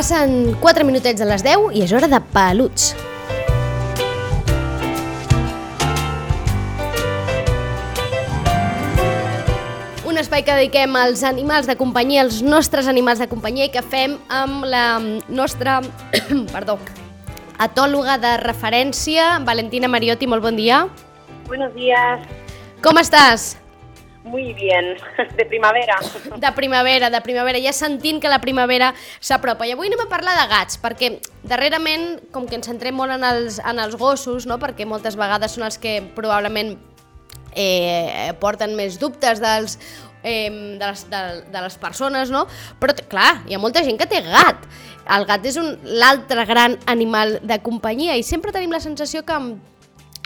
Passen 4 minutets de les 10 i és hora de peluts. Un espai que dediquem als animals de companyia, als nostres animals de companyia i que fem amb la nostra perdó, atòloga de referència, Valentina Mariotti, molt bon dia. Buenos días. Com estàs? Muy bien, de primavera. De primavera, de primavera, ja sentint que la primavera s'apropa. I avui anem a parlar de gats, perquè darrerament, com que ens centrem molt en els, en els gossos, no? perquè moltes vegades són els que probablement eh, porten més dubtes dels, eh, de, les, de, de les persones, no? Però, clar, hi ha molta gent que té gat. El gat és l'altre gran animal de companyia i sempre tenim la sensació que amb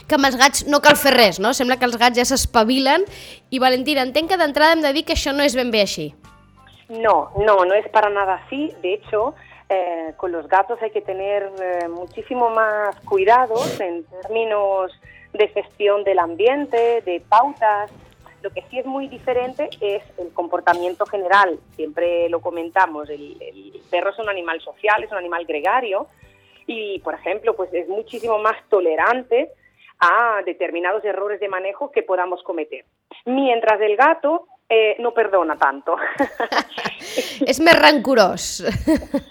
que amb els gats no cal fer res, no? Sembla que els gats ja s'espavilen i Valentina, entenc que d'entrada hem de dir que això no és ben bé. No, no, no es para nada así. De hecho, eh, con los gatos hay que tener eh, muchísimo más cuidados en términos de gestión del ambiente, de pautas. Lo que sí es muy diferente es el comportamiento general. Siempre lo comentamos, el, el perro es un animal social, es un animal gregario y, por ejemplo, pues es muchísimo más tolerante a determinados errores de manejo que podamos cometer. Mientras el gato eh, no perdona tanto. rancorós.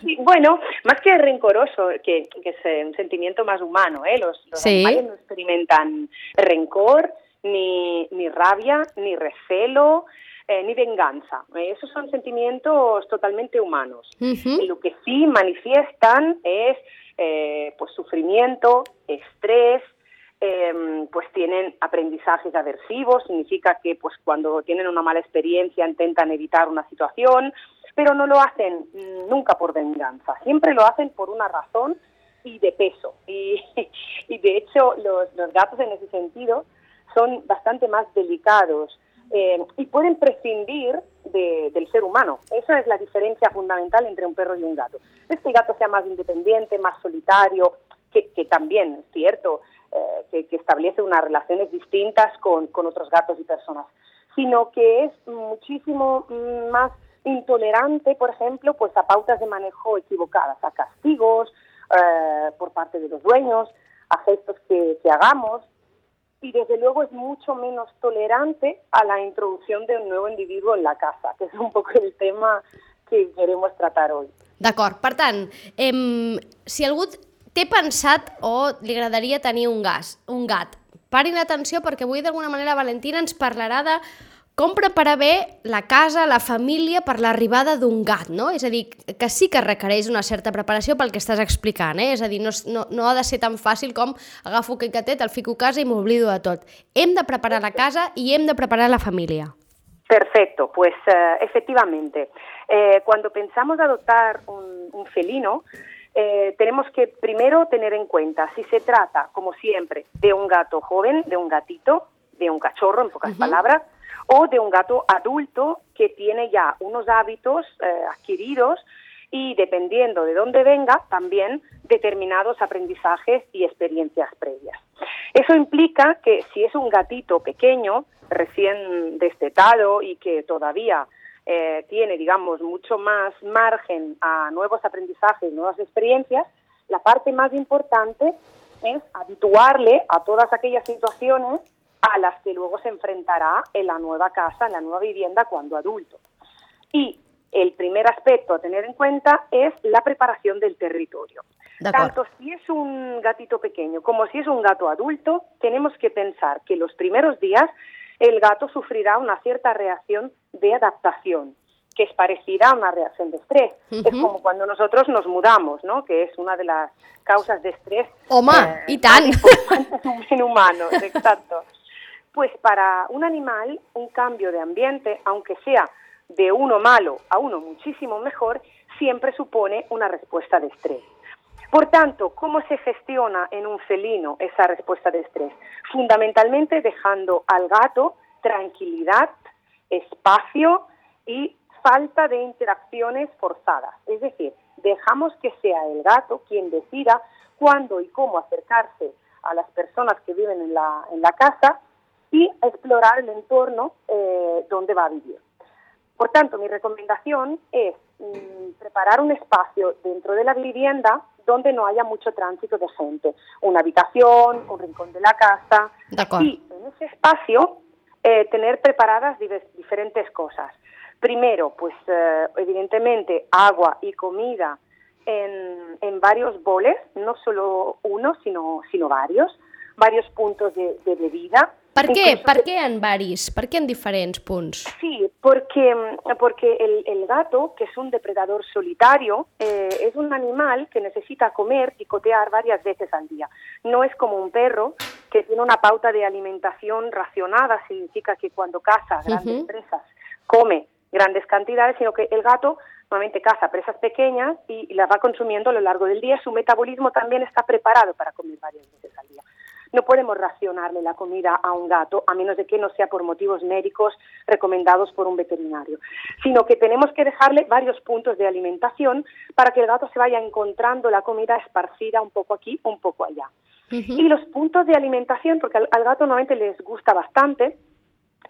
Sí, bueno, más que rencoroso, que, que es eh, un sentimiento más humano, ¿eh? Los, los Sí. animales no experimentan rencor, ni, ni rabia, ni recelo, eh, ni venganza. Eh, esos son sentimientos totalmente humanos. Y lo que sí manifiestan es eh, pues sufrimiento, estrés, eh, pues tienen aprendizajes aversivos, significa que pues cuando tienen una mala experiencia intentan evitar una situación, pero no lo hacen nunca por venganza, siempre lo hacen por una razón y de peso. Y, de hecho los, los gatos en ese sentido son bastante más delicados eh, y pueden prescindir de- del ser humano. Esa es la diferencia fundamental entre un perro y un gato. No es que el gato sea más independiente, más solitario, que, que también es cierto, eh, que, que establece unas relaciones distintas con, con otros gatos y personas, sino que es muchísimo mm, más intolerante, por ejemplo, pues a pautas de manejo equivocadas, a castigos eh, por parte de los dueños, a gestos que, que hagamos, y desde luego es mucho menos tolerante a la introducción de un nuevo individuo en la casa, que es un poco el tema que queremos tratar hoy. D'acord, per tant, em, si algú té pensat o li agradaria tenir un gas, un gat, parin atenció perquè avui d'alguna manera Valentina ens parlarà de com preparar bé la casa, la família per l'arribada d'un gat, no? És a dir, que sí que requereix una certa preparació pel que estàs explicant, eh? És a dir, no, no, no ha de ser tan fàcil com agafo aquell gatet, el fico a casa i m'oblido de tot. Hem de preparar la casa i hem de preparar la família. Perfecto, pues eh, efectivamente, eh, cuando pensamos adoptar un, un felino, eh, tenemos que primero tener en cuenta si se trata, como siempre, de un gato joven, de un gatito, de un cachorro, en pocas palabras, o de un gato adulto que tiene ya unos hábitos eh, adquiridos y dependiendo de dónde venga, también determinados aprendizajes y experiencias previas. Eso implica que si es un gatito pequeño, recién destetado y que todavía eh, tiene, digamos, mucho más margen a nuevos aprendizajes, nuevas experiencias, la parte más importante es habituarle a todas aquellas situaciones a las que luego se enfrentará en la nueva casa, en la nueva vivienda cuando adulto. Y el primer aspecto a tener en cuenta es la preparación del territorio. Tanto si es un gatito pequeño como si es un gato adulto, tenemos que pensar que los primeros días el gato sufrirá una cierta reacción de adaptación, que es parecida a una reacción de estrés. Es como cuando nosotros nos mudamos, ¿no? que es una de las causas de estrés Home, eh, i tant! en humanos, exacto. Pues para un animal, un cambio de ambiente, aunque sea de uno malo a uno muchísimo mejor, siempre supone una respuesta de estrés. Por tanto, ¿cómo se gestiona en un felino esa respuesta de estrés? Fundamentalmente dejando al gato tranquilidad, espacio y falta de interacciones forzadas. Es decir, dejamos que sea el gato quien decida cuándo y cómo acercarse a las personas que viven en la, en la casa y explorar el entorno eh, donde va a vivir. Por tanto, mi recomendación es mm, preparar un espacio dentro de la vivienda donde no haya mucho tránsito de gente. Una habitación, un rincón de la casa. Y en ese espacio eh, tener preparadas diferentes cosas. Primero, pues eh, evidentemente agua y comida en, en, varios boles, no solo uno, sino, sino varios, varios puntos de, de bebida per què? Per què en varis? Per què en diferents punts? Sí, porque, porque el, el gato, que es un depredador solitario, eh, es un animal que necesita comer, picotear varias veces al día. No es como un perro que tiene una pauta de alimentación racionada, significa que cuando caza grandes uh -huh. presas come grandes cantidades, sino que el gato normalmente caza presas pequeñas y, y las va consumiendo a lo largo del día. Su metabolismo también está preparado para comer varias veces al día. No podemos racionarle la comida a un gato, a menos de que no sea por motivos médicos recomendados por un veterinario, sino que tenemos que dejarle varios puntos de alimentación para que el gato se vaya encontrando la comida esparcida un poco aquí, un poco allá. Y los puntos de alimentación, porque al, gato normalmente les gusta bastante,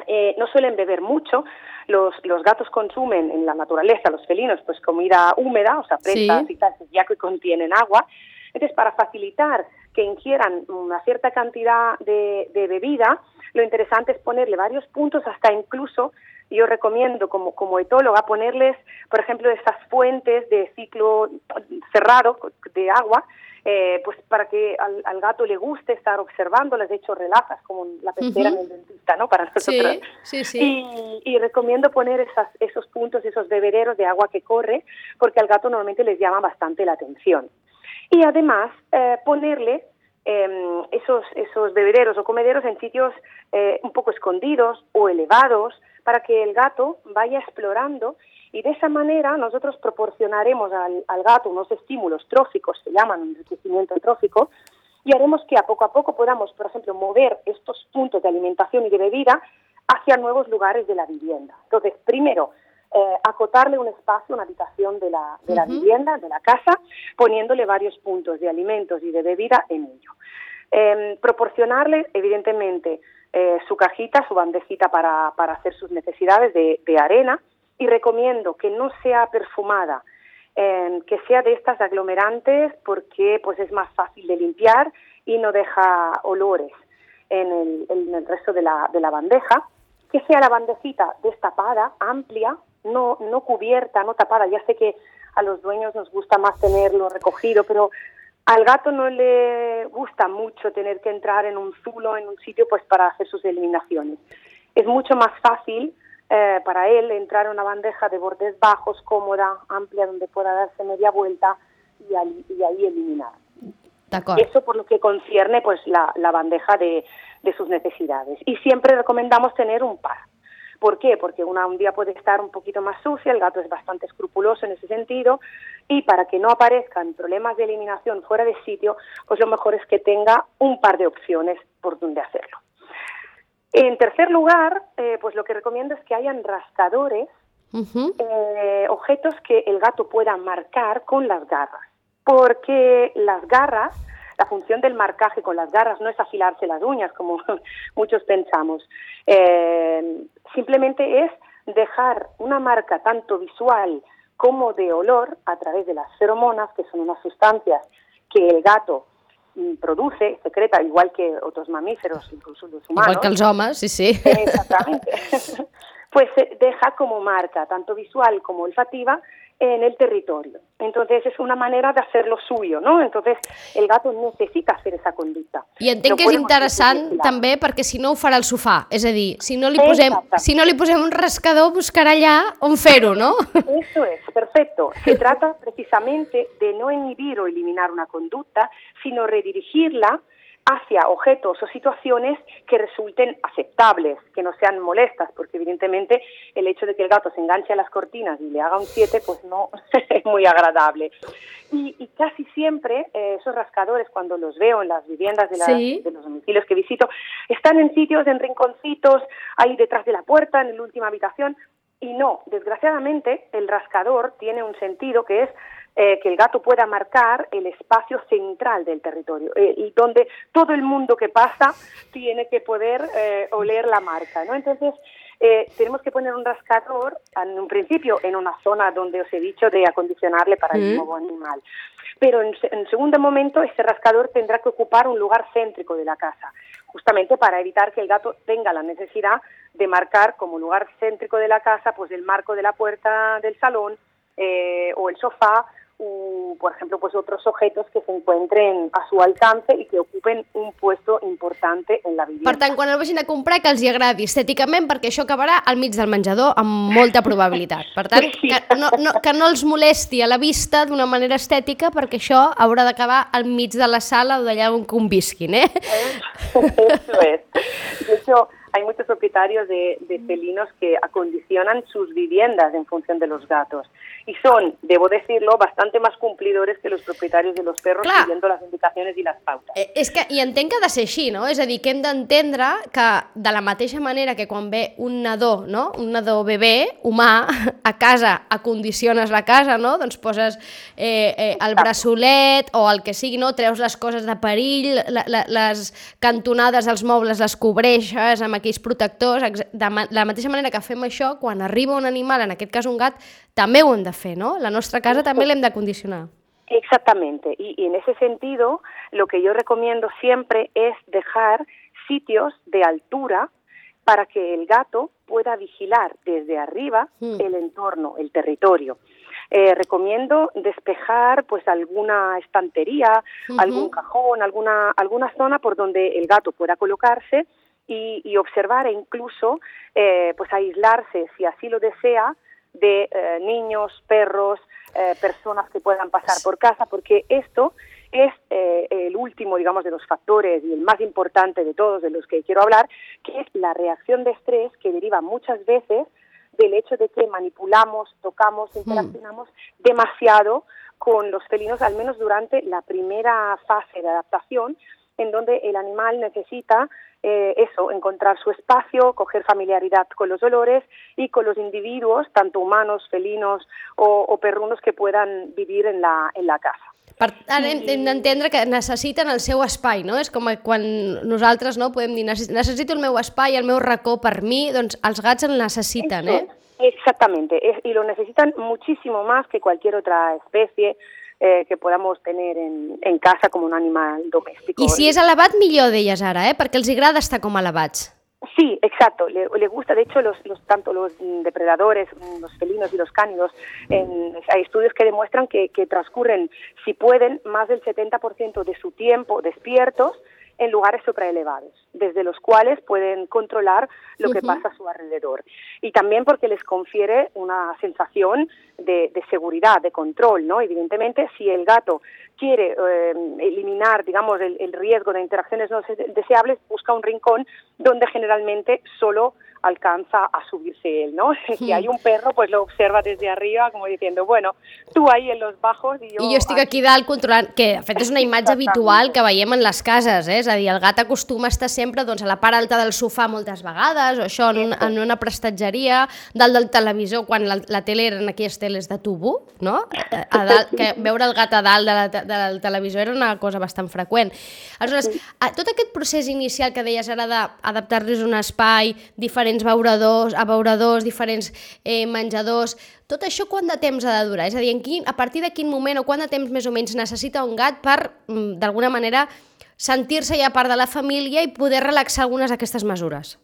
eh, no suelen beber mucho. Los, los, gatos consumen en la naturaleza, los felinos, pues comida húmeda, o sea, presas y tal, ya que contienen agua. Entonces, para facilitar que ingieran una cierta cantidad de, bebida, lo interesante es ponerle varios puntos, hasta incluso yo recomiendo como, como etóloga ponerles, por ejemplo, estas fuentes de ciclo cerrado de agua, eh, pues para que al, gato le guste estar observándolas, de hecho relajas como la pecera en el dentista, ¿no? Para nosotros. Sí, sí, sí. Y, recomiendo poner esas, esos puntos, esos bebederos de agua que corre, porque al gato normalmente les llama bastante la atención y además eh, ponerle em, esos, esos bebederos o comederos en sitios eh, un poco escondidos o elevados para que el gato vaya explorando y de esa manera nosotros proporcionaremos al, al gato unos estímulos tróficos, se llaman enriquecimiento trófico, y haremos que a poco a poco podamos, por ejemplo, mover estos puntos de alimentación y de bebida hacia nuevos lugares de la vivienda. Entonces, primero, eh, acotarle un espacio, una habitación de la, de la vivienda, de la casa, poniéndole varios puntos de alimentos y de bebida en ello. Eh, proporcionarle, evidentemente, eh, su cajita, su bandejita para, para hacer sus necesidades de, de, arena y recomiendo que no sea perfumada, em, que sea de estas aglomerantes porque pues es más fácil de limpiar y no deja olores en el, en el resto de la, de la bandeja, que sea la bandejita destapada, amplia, no, no cubierta, no tapada. Ya sé que a los dueños nos gusta más tenerlo recogido, pero al gato no le gusta mucho tener que entrar en un zulo, en un sitio, pues para hacer sus eliminaciones. Es mucho más fácil eh, para él entrar en una bandeja de bordes bajos, cómoda, amplia, donde pueda darse media vuelta y, ahí eliminar. Eso por lo que concierne pues la, la bandeja de, de sus necesidades. Y siempre recomendamos tener un par. ¿Por qué? Porque una, un día puede estar un poquito más sucia, el gato es bastante escrupuloso en ese sentido, y para que no aparezcan problemas de eliminación fuera de sitio, pues lo mejor es que tenga un par de opciones por donde hacerlo. En tercer lugar, eh, pues lo que recomiendo es que hayan rascadores, eh, objetos que el gato pueda marcar con las garras, porque las garras la función del marcaje con las garras no es afilarse las uñas, como muchos pensamos. Eh, simplemente es dejar una marca tanto visual como de olor a través de las feromonas, que son unas sustancias que el gato mm, produce, secreta, igual que otros mamíferos, incluso los humanos. Igual que los hombres, sí, sí. Exactamente. pues deja como marca, tanto visual como olfativa, en el territorio. Entonces es una manera de hacerlo suyo, no? Entonces el gato necessita fer esa conducta. I entenc no que és interessant també perquè si no ho farà al sofà, és a dir, si no li posem, si no li posem un rascador buscarà allà on fer-ho, ¿no? Eso es, perfecto. Se trata precisamente de no inhibir o eliminar una conducta, sino redirigirla hacia objetos o situaciones que resulten aceptables, que no sean molestas, porque evidentemente el hecho de que el gato se enganche a las cortinas y le haga un 7, pues no es muy agradable. Y, y casi siempre eh, esos rascadores, cuando los veo en las viviendas de, la, de los domicilios que visito, están en sitios, en rinconcitos, ahí detrás de la puerta, en la última habitación, y no, desgraciadamente el rascador tiene un sentido que es eh, que el gato pueda marcar el espacio central del territorio eh, y donde todo el mundo que pasa tiene que poder eh, oler la marca, ¿no? Entonces eh, tenemos que poner un rascador, en un principio, en una zona donde os he dicho de acondicionarle para el nuevo animal. Pero en, en segundo momento, este rascador tendrá que ocupar un lugar céntrico de la casa, justamente para evitar que el gato tenga la necesidad de marcar como lugar céntrico de la casa, pues el marco de la puerta del salón eh, o el sofá o, por ejemplo, pues otros objetos que se encuentren a su alcance i que ocupen un puesto importante en la vivienda. Per tant, quan el vagin a comprar, que els hi agradi estèticament, perquè això acabarà al mig del menjador amb molta probabilitat. Per tant, Sí. que no, no, que no els molesti a la vista d'una manera estètica, perquè això haurà d'acabar al mig de la sala o d'allà on convisquin, eh? Eso es. De hecho, hay muchos propietarios de, de felinos que acondicionan sus viviendas en función de los gatos. Y son, debo decirlo, bastante más cumplidores que los propietarios de los perros Clar. siguiendo las indicaciones y las pautas. Eh, és que, i entenc que ha de ser així, no? És a dir, que hem d'entendre que de la mateixa manera que quan ve un nadó, no? un nadó bebè, humà, a casa, acondiciones la casa, no? Doncs poses eh, eh, el braçolet o el que sigui, no? Treus les coses de perill, la, la, les cantonades dels mobles les cobreixes amb aquells protectors, de la mateixa manera que fem això, quan arriba un animal, en aquest cas un gat, també ho hem de fer, no? La nostra casa també l'hem de condicionar. Exactamente. Y, y en ese sentido, lo que yo recomiendo siempre es dejar sitios de altura para que el gato pueda vigilar desde arriba Mm. el entorno, el territorio. Eh, recomiendo despejar pues alguna estantería, algún cajón, alguna, alguna zona por donde el gato pueda colocarse y, y observar e incluso eh, pues aislarse, si así lo desea, de eh, niños, perros, eh, personas que puedan pasar por casa, porque esto es eh, el último, digamos, de los factores y el más importante de todos de los que quiero hablar, que es la reacción de estrés que deriva muchas veces del hecho de que manipulamos, tocamos, interaccionamos demasiado con los felinos, al menos durante la primera fase de adaptación, en donde el animal necesita eh, eso, encontrar su espacio, coger familiaridad con los olores y con los individuos, tanto humanos, felinos o, o perrunos que puedan vivir en la, en la casa. Per tant, hem, hem d'entendre que necessiten el seu espai, no? És com quan nosaltres no podem dir "Necess- necessito el meu espai, el meu racó per mi, doncs els gats el necessiten, eh? Exactamente, es- y lo necesitan muchísimo más que cualquier otra especie eh, que podamos tener en, en casa como un animal doméstico. I si és elevat, millor d'elles ara, eh? Perquè els agrada estar com elevats. Sí, exacto. Le, le gusta, de hecho, los, los tanto los depredadores, los felinos y los cánidos, en- hay estudios que demuestran que, que transcurren, si pueden, más del 70% de su tiempo despiertos en lugares supraelevados, desde los cuales pueden controlar lo que pasa a su alrededor. Y también porque les confiere una sensación de, de seguridad, de control, ¿no? Evidentemente, si el gato quiere eh, eliminar, digamos, el, el riesgo de interacciones no se- deseables, busca un rincón donde generalmente solo alcanza a subirse él, ¿no? Si hay un perro, pues lo observa desde arriba como diciendo, bueno, tú ahí en los bajos y yo... I jo estic aquí dalt controlant, que de fet és una imatge habitual que veiem en les cases, eh? és a dir, el gat acostuma a estar sempre doncs, a la part alta del sofà moltes vegades, o això en, un, en una prestatgeria, dalt del televisor, quan la, la tele eren aquelles teles de tubo, no? A, dalt, que veure el gat a dalt de la, te- del televisor era una cosa bastant freqüent. Aleshores, a, tot aquest procés inicial que deies ara d'adaptar-los un espai, diferents beuradors, abeuradors, diferents eh, menjadors, tot això quant de temps ha de durar? És a dir, en quin, a partir de quin moment o quant de temps més o menys necessita un gat per, mm, d'alguna manera, sentir-se ja part de la família i poder relaxar algunes d'aquestes mesures?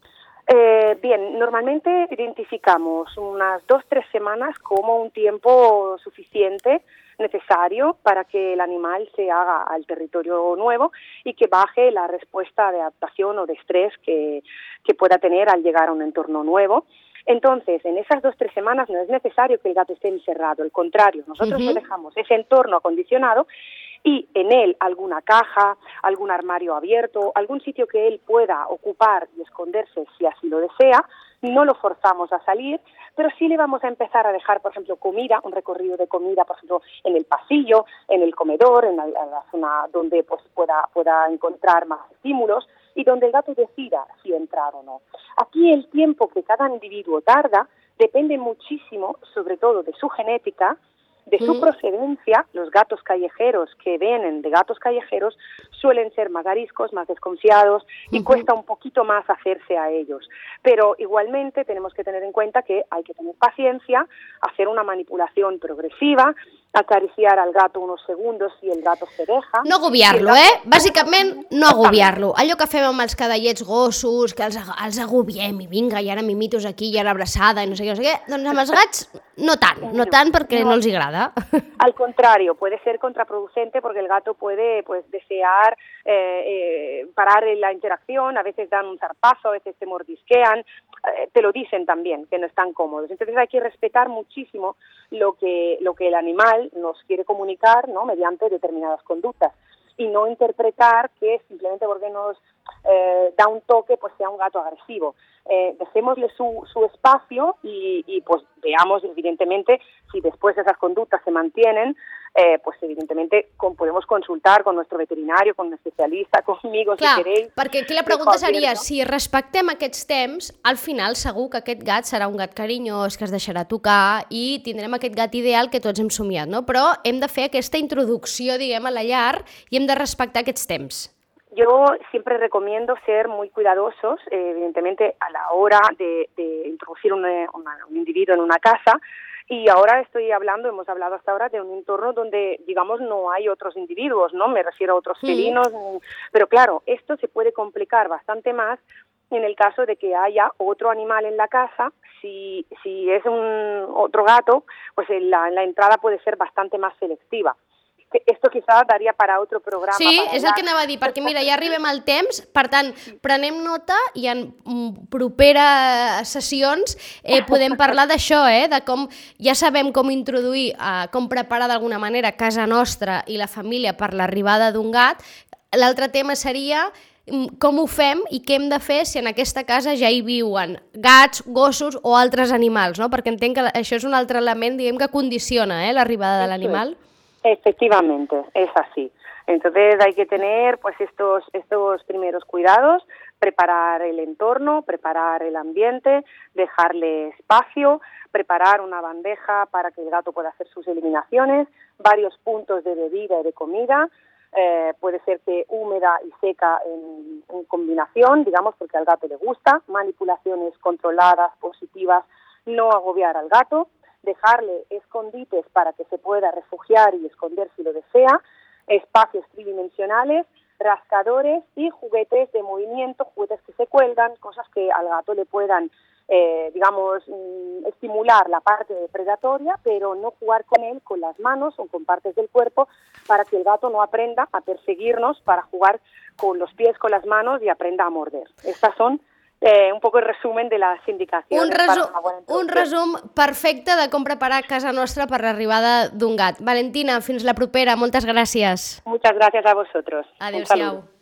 Eh, bien, normalmente identificamos unas dos, tres semanas como un tiempo suficiente necesario para que el animal se haga al territorio nuevo y que baje la respuesta de adaptación o de estrés que, que pueda tener al llegar a un entorno nuevo. Entonces, en esas dos tres semanas no es necesario que el gato esté encerrado, al contrario, nosotros le dejamos ese entorno acondicionado y en él alguna caja, algún armario abierto, algún sitio que él pueda ocupar y esconderse si así lo desea. No lo forzamos a salir, pero sí le vamos a empezar a dejar, por ejemplo, comida, un recorrido de comida, por ejemplo, en el pasillo, en el comedor, en la, zona donde pues, pueda, pueda encontrar más estímulos y donde el gato decida si entrar o no. Aquí el tiempo que cada individuo tarda depende muchísimo, sobre todo de su genética, De su procedencia, los gatos callejeros que vienen de gatos callejeros suelen ser más ariscos, más desconfiados y cuesta un poquito más hacerse a ellos. Pero igualmente tenemos que tener en cuenta que hay que tener paciencia, hacer una manipulación progresiva, acariciar al gato unos segundos si el gato se deja. No agobiar-lo, eh? Bàsicament, no agobiar-lo. Allò que fem amb els cadallets gossos, que els, els agobiem i vinga, i ara mimitos aquí, i ara abraçada, i no sé què, no sé què, doncs amb els gats no tant, no tant perquè no els agrada. Al contrario, puede ser contraproducente porque el gato puede pues desear eh, eh, parar la interacción, a veces dan un zarpazo, a veces te mordisquean, eh, te lo dicen también, que no están cómodos. Entonces hay que respetar muchísimo lo que, lo que el animal nos quiere comunicar ¿no? mediante determinadas conductas y no interpretar que simplemente porque nos eh, da un toque pues sea un gato agresivo. Eh, dejémosle su, su espacio y, y, pues veamos evidentemente si después esas conductas se mantienen, eh, pues evidentemente con, podemos consultar con nuestro veterinario, con un especialista, conmigo Clar, si queréis. perquè aquí la pregunta seria, si respectem aquests temps, al final segur que aquest gat serà un gat carinyós, que es deixarà tocar i tindrem aquest gat ideal que tots hem somiat, no? Però hem de fer aquesta introducció, diguem, a la llar i hem de respectar aquests temps. Yo siempre recomiendo ser muy cuidadosos, eh, evidentemente, a la hora de, de introducir un, una, un individuo en una casa. Y ahora estoy hablando, hemos hablado hasta ahora de un entorno donde, digamos, no hay otros individuos, ¿no? Me refiero a otros Sí. felinos. Pero claro, esto se puede complicar bastante más en el caso de que haya otro animal en la casa. Si, si es un otro gato, pues en la, en la entrada puede ser bastante más selectiva. Esto quizás daría para otro programa. Sí, para és el que anava a dir, perquè mira, ja arribem al temps, per tant, prenem nota i en mm, properes sessions eh, podem parlar d'això, eh, de com ja sabem com introduir, eh, com preparar d'alguna manera casa nostra i la família per l'arribada d'un gat. L'altre tema seria mm, com ho fem i què hem de fer si en aquesta casa ja hi viuen gats, gossos o altres animals, no? perquè entenc que això és un altre element diguem que condiciona eh, l'arribada de Eso es. Efectivamente, es así. Entonces hay que tener pues estos, estos primeros cuidados, preparar el entorno, preparar el ambiente, dejarle espacio, preparar una bandeja para que el gato pueda hacer sus eliminaciones, varios puntos de bebida y de comida, eh, puede ser que húmeda y seca en, en combinación, digamos, porque al gato le gusta, manipulaciones controladas, positivas, no agobiar al gato, dejarle escondites para que se pueda refugiar y esconder si lo desea, espacios tridimensionales, rascadores y juguetes de movimiento, juguetes que se cuelgan, cosas que al gato le puedan, eh, digamos, mm, estimular la parte predatoria, pero no jugar con él con las manos o con partes del cuerpo para que el gato no aprenda a perseguirnos para jugar con los pies, con las manos y aprenda a morder. Estas son eh, un poco el resumen de las indicaciones. Un, buena un resum perfecte de com preparar casa nostra per l'arribada d'un gat. Valentina, fins la propera. Moltes gràcies. Muchas gracias a saludo. Adéu-siau.